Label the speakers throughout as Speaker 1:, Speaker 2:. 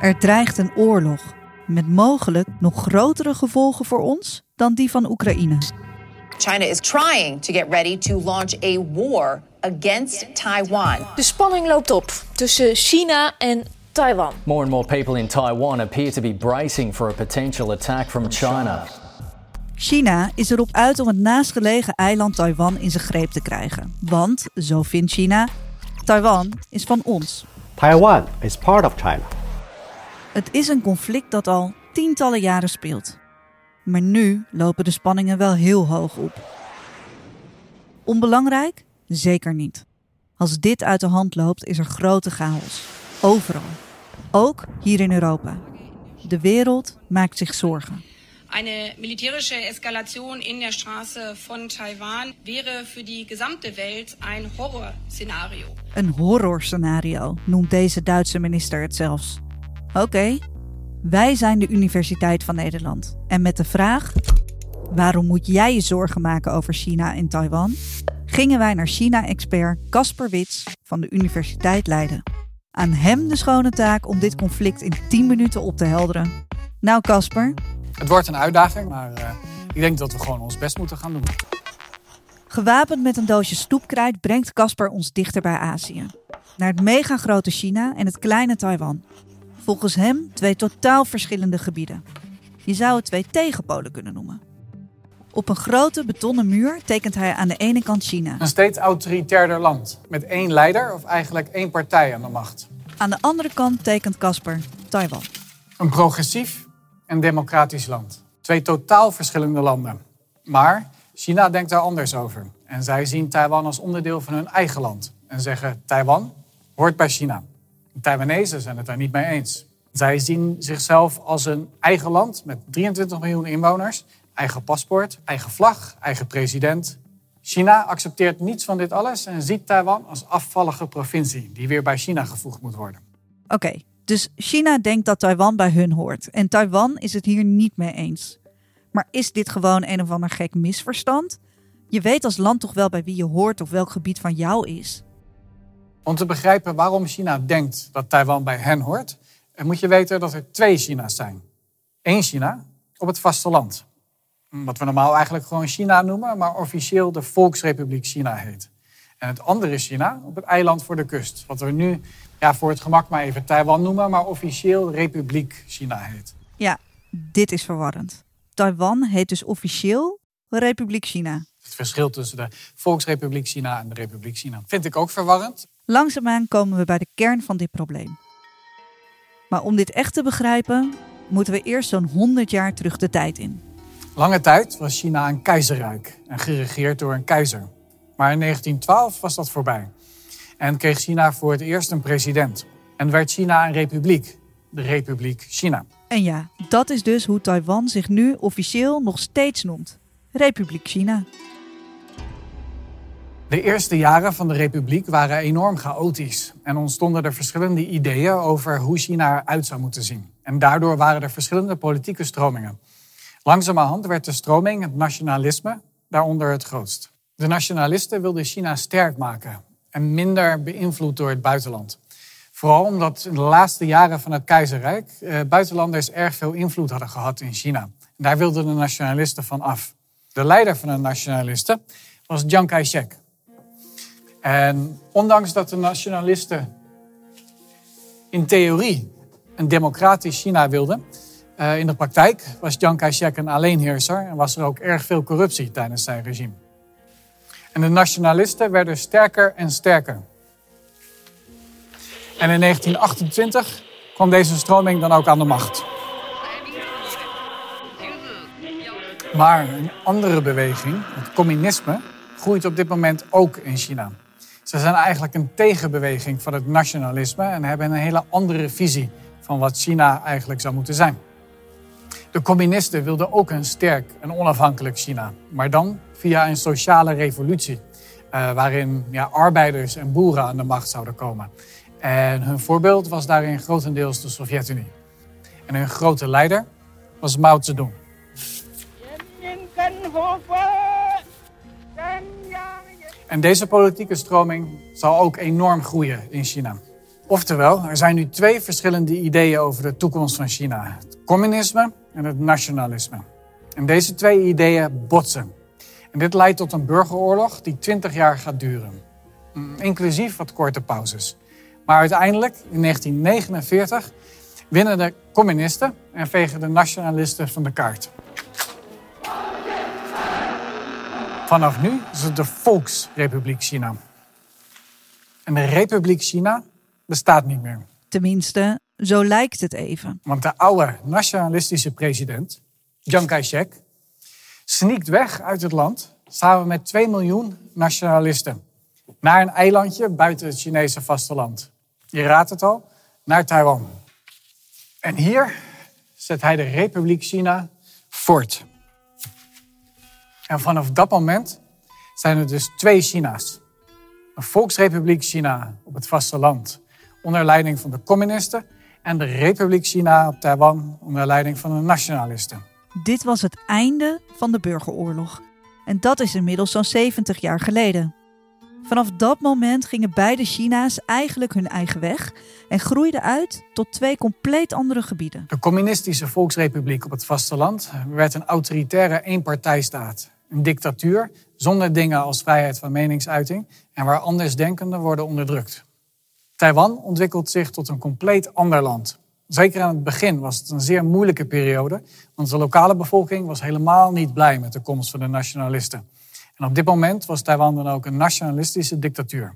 Speaker 1: Er dreigt een oorlog met mogelijk nog grotere gevolgen voor ons dan die van Oekraïne.
Speaker 2: China is trying to get ready to launch a war against Taiwan.
Speaker 3: De spanning loopt op tussen China en Taiwan.
Speaker 4: More and more people in Taiwan appear to be bracing for a potential attack from China.
Speaker 1: China is erop uit om het naastgelegen eiland Taiwan in zijn greep te krijgen. Want, zo vindt China, Taiwan is van ons.
Speaker 5: Taiwan is part of China.
Speaker 1: Het is een conflict dat al tientallen jaren speelt. Maar nu lopen de spanningen wel heel hoog op. Onbelangrijk? Zeker niet. Als dit uit de hand loopt, is er grote chaos. Overal. Ook hier in Europa. De wereld maakt zich zorgen.
Speaker 6: Eine militärische Eskalation in der Straße von Taiwan wäre für die gesamte Welt ein Horrorszenario.
Speaker 1: Een horrorscenario noemt deze Duitse minister het zelfs. Oké, wij zijn de Universiteit van Nederland. En met de vraag: waarom moet jij je zorgen maken over China en Taiwan? gingen wij naar China-expert Casper Wits van de Universiteit Leiden. Aan hem de schone taak om dit conflict in 10 minuten op te helderen. Nou, Casper.
Speaker 7: Het wordt een uitdaging, maar uh, ik denk dat we gewoon ons best moeten gaan doen.
Speaker 1: Gewapend met een doosje stoepkrijt brengt Casper ons dichter bij Azië. Naar het megagrote China en het kleine Taiwan. Volgens hem twee totaal verschillende gebieden. Je zou het twee tegenpolen kunnen noemen. Op een grote betonnen muur tekent hij aan de ene kant China.
Speaker 7: Een steeds autoritairder land. Met één leider of eigenlijk één partij aan de macht.
Speaker 1: Aan de andere kant tekent Casper Taiwan.
Speaker 7: Een progressief en democratisch land. Twee totaal verschillende landen. Maar China denkt daar anders over. En zij zien Taiwan als onderdeel van hun eigen land. En zeggen Taiwan hoort bij China. De Taiwanese zijn het daar niet mee eens. Zij zien zichzelf als een eigen land met 23 miljoen inwoners, eigen paspoort, eigen vlag, eigen president. China accepteert niets van dit alles en ziet Taiwan als afvallige provincie die weer bij China gevoegd moet worden.
Speaker 1: Oké, dus China denkt dat Taiwan bij hun hoort en Taiwan is het hier niet mee eens. Maar is dit gewoon een of ander gek misverstand? Je weet als land toch wel bij wie je hoort of welk gebied van jou is.
Speaker 7: Om te begrijpen waarom China denkt dat Taiwan bij hen hoort, moet je weten dat er twee China's zijn. Eén China op het vasteland. Wat we normaal eigenlijk gewoon China noemen, maar officieel de Volksrepubliek China heet. En het andere China op het eiland voor de kust. Wat we nu ja, voor het gemak maar even Taiwan noemen, maar officieel Republiek China heet.
Speaker 1: Ja, dit is verwarrend. Taiwan heet dus officieel Republiek China.
Speaker 7: Het verschil tussen de Volksrepubliek China en de Republiek China vind ik ook verwarrend.
Speaker 1: Langzaamaan komen we bij de kern van dit probleem. Maar om dit echt te begrijpen, moeten we eerst zo'n 100 jaar terug de tijd in.
Speaker 7: Lange tijd was China een keizerrijk en geregeerd door een keizer. Maar in 1912 was dat voorbij. En kreeg China voor het eerst een president. En werd China een republiek, de Republiek China.
Speaker 1: En ja, dat is dus hoe Taiwan zich nu officieel nog steeds noemt: Republiek China.
Speaker 7: De eerste jaren van de republiek waren enorm chaotisch en ontstonden er verschillende ideeën over hoe China eruit zou moeten zien. En daardoor waren er verschillende politieke stromingen. Langzamerhand werd de stroming, het nationalisme, daaronder het grootst. De nationalisten wilden China sterk maken en minder beïnvloed door het buitenland. Vooral omdat in de laatste jaren van het keizerrijk eh, buitenlanders erg veel invloed hadden gehad in China. Daar wilden de nationalisten van af. De leider van de nationalisten was Chiang Kai-shek. En ondanks dat de nationalisten in theorie een democratisch China wilden, uh, in de praktijk was Chiang Kai-shek een alleenheerser en was er ook erg veel corruptie tijdens zijn regime. En de nationalisten werden sterker en sterker. En in 1928 kwam deze stroming dan ook aan de macht. Maar een andere beweging, het communisme, groeit op dit moment ook in China. Ze zijn eigenlijk een tegenbeweging van het nationalisme en hebben een hele andere visie van wat China eigenlijk zou moeten zijn. De communisten wilden ook een sterk en onafhankelijk China, maar dan via een sociale revolutie, uh, waarin ja, arbeiders en boeren aan de macht zouden komen. En hun voorbeeld was daarin grotendeels de Sovjet-Unie. En hun grote leider was Mao Zedong. En deze politieke stroming zal ook enorm groeien in China. Oftewel, er zijn nu twee verschillende ideeën over de toekomst van China: het communisme en het nationalisme. En deze twee ideeën botsen. En dit leidt tot een burgeroorlog die 20 jaar gaat duren, mm, inclusief wat korte pauzes. Maar uiteindelijk, in 1949, winnen de communisten en vegen de nationalisten van de kaart. Vanaf nu is het de Volksrepubliek China. En de Republiek China bestaat niet meer.
Speaker 1: Tenminste, zo lijkt het even.
Speaker 7: Want de oude nationalistische president, Chiang Kai-shek, sneakt weg uit het land samen met 2 miljoen nationalisten naar een eilandje buiten het Chinese vasteland. Je raadt het al, naar Taiwan. En hier zet hij de Republiek China voort. En vanaf dat moment zijn er dus twee China's. Een Volksrepubliek China op het vasteland onder leiding van de communisten en de Republiek China op Taiwan onder leiding van de nationalisten.
Speaker 1: Dit was het einde van de burgeroorlog. En dat is inmiddels zo'n 70 jaar geleden. Vanaf dat moment gingen beide China's eigenlijk hun eigen weg en groeiden uit tot twee compleet andere gebieden.
Speaker 7: De communistische volksrepubliek op het vasteland werd een autoritaire eenpartijstaat. Een dictatuur zonder dingen als vrijheid van meningsuiting en waar andersdenkenden worden onderdrukt. Taiwan ontwikkelt zich tot een compleet ander land. Zeker aan het begin was het een zeer moeilijke periode, want de lokale bevolking was helemaal niet blij met de komst van de nationalisten. En op dit moment was Taiwan dan ook een nationalistische dictatuur.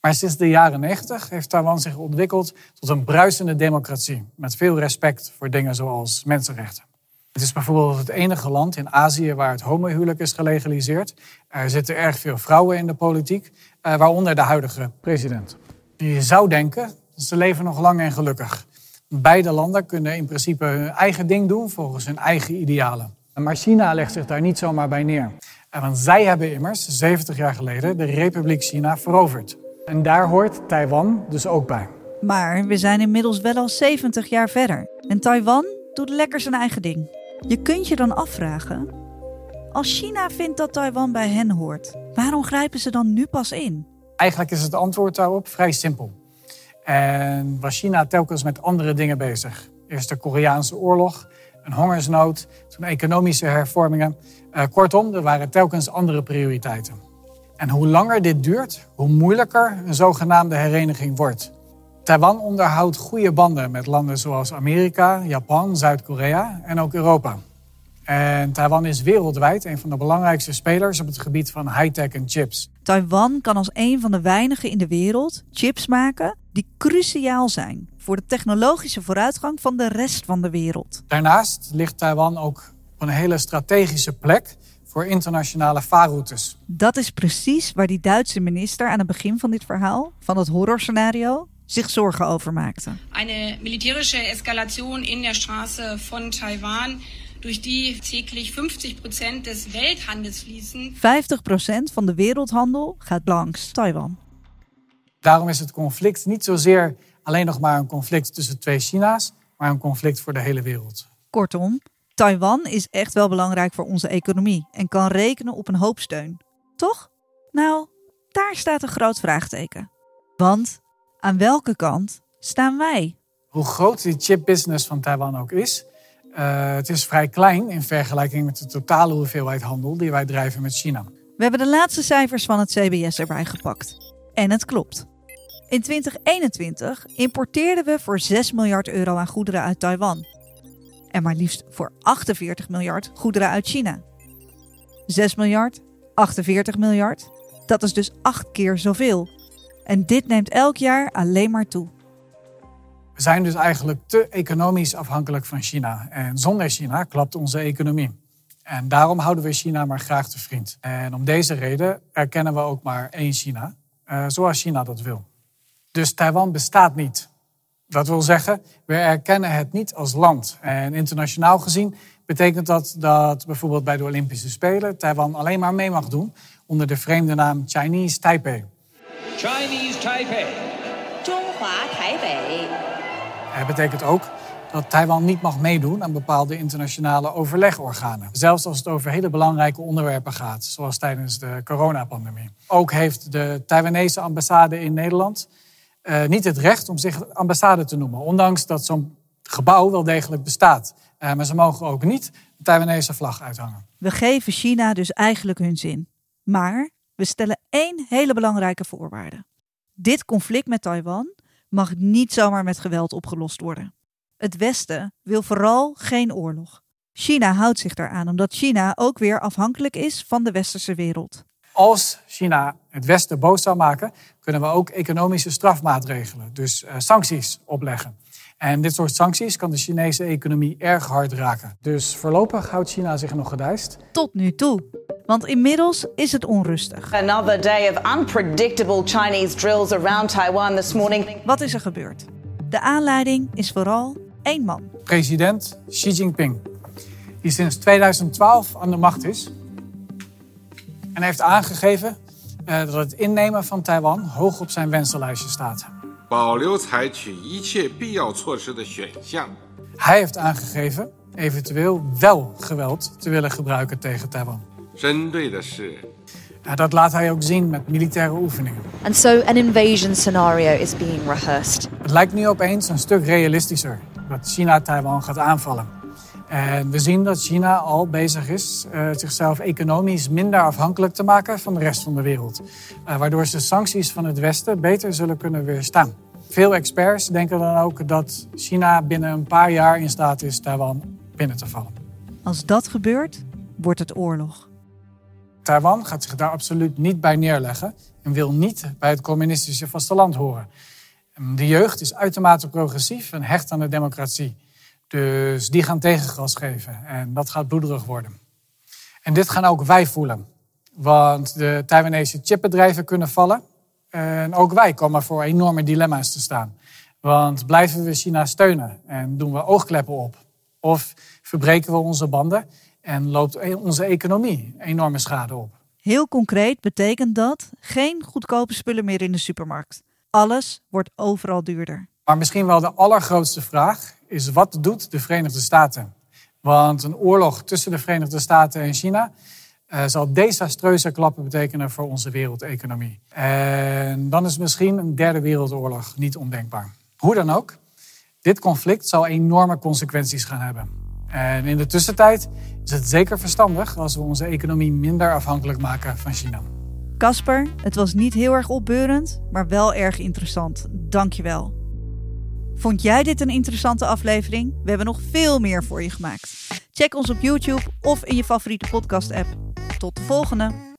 Speaker 7: Maar sinds de jaren 90 heeft Taiwan zich ontwikkeld tot een bruisende democratie, met veel respect voor dingen zoals mensenrechten. Het is bijvoorbeeld het enige land in Azië waar het homohuwelijk is gelegaliseerd. Er zitten erg veel vrouwen in de politiek, eh, waaronder de huidige president. Je zou denken, ze leven nog lang en gelukkig. Beide landen kunnen in principe hun eigen ding doen volgens hun eigen idealen. Maar China legt zich daar niet zomaar bij neer. Want zij hebben immers 70 jaar geleden de Republiek China veroverd. En daar hoort Taiwan dus ook bij.
Speaker 1: Maar we zijn inmiddels wel al 70 jaar verder. En Taiwan doet lekker zijn eigen ding. Je kunt je dan afvragen: als China vindt dat Taiwan bij hen hoort, waarom grijpen ze dan nu pas in?
Speaker 7: Eigenlijk is het antwoord daarop vrij simpel. En was China telkens met andere dingen bezig. Eerst de Koreaanse oorlog, een hongersnood, toen economische hervormingen. Uh, kortom, er waren telkens andere prioriteiten. En hoe langer dit duurt, hoe moeilijker een zogenaamde hereniging wordt. Taiwan onderhoudt goede banden met landen zoals Amerika, Japan, Zuid-Korea en ook Europa. En Taiwan is wereldwijd een van de belangrijkste spelers op het gebied van high-tech en chips.
Speaker 1: Taiwan kan als een van de weinigen in de wereld chips maken die cruciaal zijn voor de technologische vooruitgang van de rest van de wereld.
Speaker 7: Daarnaast ligt Taiwan ook op een hele strategische plek voor internationale vaarroutes.
Speaker 1: Dat is precies waar die Duitse minister aan het begin van dit verhaal, van het horrorscenario, zich zorgen over maakte.
Speaker 6: Een militärische Eskalation in der Straße von Taiwan durch die täglich 50% des Welthandels fließen.
Speaker 1: 50% van de wereldhandel gaat langs Taiwan.
Speaker 7: Daarom is het conflict niet zozeer alleen nog maar een conflict tussen twee China's, maar een conflict voor de hele wereld.
Speaker 1: Kortom, Taiwan is echt wel belangrijk voor onze economie en kan rekenen op een hoop steun. Toch? Nou, daar staat een groot vraagteken. Want aan welke kant staan wij?
Speaker 7: Hoe groot die chipbusiness van Taiwan ook is, uh, het is vrij klein in vergelijking met de totale hoeveelheid handel die wij drijven met China.
Speaker 1: We hebben de laatste cijfers van het CBS erbij gepakt. En het klopt. In 2021 importeerden we voor 6 miljard euro aan goederen uit Taiwan. En maar liefst voor 48 miljard goederen uit China. 6 miljard, 48 miljard, dat is dus 8 keer zoveel. En dit neemt elk jaar alleen maar toe.
Speaker 7: We zijn dus eigenlijk te economisch afhankelijk van China. En zonder China klapt onze economie. En daarom houden we China maar graag te vriend. En om deze reden erkennen we ook maar één China, uh, zoals China dat wil. Dus Taiwan bestaat niet. Dat wil zeggen, we erkennen het niet als land. En internationaal gezien betekent dat dat bijvoorbeeld bij de Olympische Spelen Taiwan alleen maar mee mag doen onder de vreemde naam Chinese Taipei. Chinese Taipei. Taipei. Het betekent ook dat Taiwan niet mag meedoen aan bepaalde internationale overlegorganen. Zelfs als het over hele belangrijke onderwerpen gaat, zoals tijdens de coronapandemie. Ook heeft de Taiwanese ambassade in Nederland uh, niet het recht om zich ambassade te noemen. Ondanks dat zo'n gebouw wel degelijk bestaat. Uh, maar ze mogen ook niet de Taiwanese vlag uithangen.
Speaker 1: We geven China dus eigenlijk hun zin. Maar we stellen één hele belangrijke voorwaarde. Dit conflict met Taiwan mag niet zomaar met geweld opgelost worden. Het Westen wil vooral geen oorlog. China houdt zich daaraan omdat China ook weer afhankelijk is van de westerse wereld.
Speaker 7: Als China het Westen boos zou maken, kunnen we ook economische strafmaatregelen, dus uh, sancties, opleggen. En dit soort sancties kan de Chinese economie erg hard raken. Dus voorlopig houdt China zich nog gedijst.
Speaker 1: Tot nu toe. Want inmiddels is het onrustig.
Speaker 8: Another day of unpredictable Chinese drills around Taiwan this morning.
Speaker 1: Wat is er gebeurd? De aanleiding is vooral één man.
Speaker 7: President Xi Jinping, die sinds 2012 aan de macht is. En heeft aangegeven uh, dat het innemen van Taiwan hoog op zijn wensenlijstje staat. Hij heeft aangegeven eventueel wel geweld te willen gebruiken tegen Taiwan. Ja, dat laat hij ook zien met militaire oefeningen.
Speaker 3: And so an invasion scenario is being rehearsed.
Speaker 7: Het lijkt nu opeens een stuk realistischer dat China Taiwan gaat aanvallen. En we zien dat China al bezig is uh, zichzelf economisch minder afhankelijk te maken van de rest van de wereld. Uh, waardoor ze sancties van het Westen beter zullen kunnen weerstaan. Veel experts denken dan ook dat China binnen een paar jaar in staat is Taiwan binnen te vallen.
Speaker 1: Als dat gebeurt, wordt het oorlog.
Speaker 7: Taiwan gaat zich daar absoluut niet bij neerleggen en wil niet bij het communistische vasteland horen. De jeugd is uitermate progressief en hecht aan de democratie. Dus die gaan tegengas geven en dat gaat bloederig worden. En dit gaan ook wij voelen. Want de Taiwanese chipbedrijven kunnen vallen. En ook wij komen voor enorme dilemma's te staan. Want blijven we China steunen en doen we oogkleppen op? Of verbreken we onze banden en loopt e- onze economie enorme schade op?
Speaker 1: Heel concreet betekent dat geen goedkope spullen meer in de supermarkt. Alles wordt overal duurder.
Speaker 7: Maar misschien wel de allergrootste vraag is wat doet de Verenigde Staten? Want een oorlog tussen de Verenigde Staten en China uh, zal desastreuze klappen betekenen voor onze wereldeconomie. En dan is misschien een derde wereldoorlog niet ondenkbaar. Hoe dan ook, dit conflict zal enorme consequenties gaan hebben. En in de tussentijd is het zeker verstandig als we onze economie minder afhankelijk maken van China.
Speaker 1: Casper, het was niet heel erg opbeurend, maar wel erg interessant. Dank je wel. Vond jij dit een interessante aflevering? We hebben nog veel meer voor je gemaakt. Check ons op YouTube of in je favoriete podcast-app. Tot de volgende!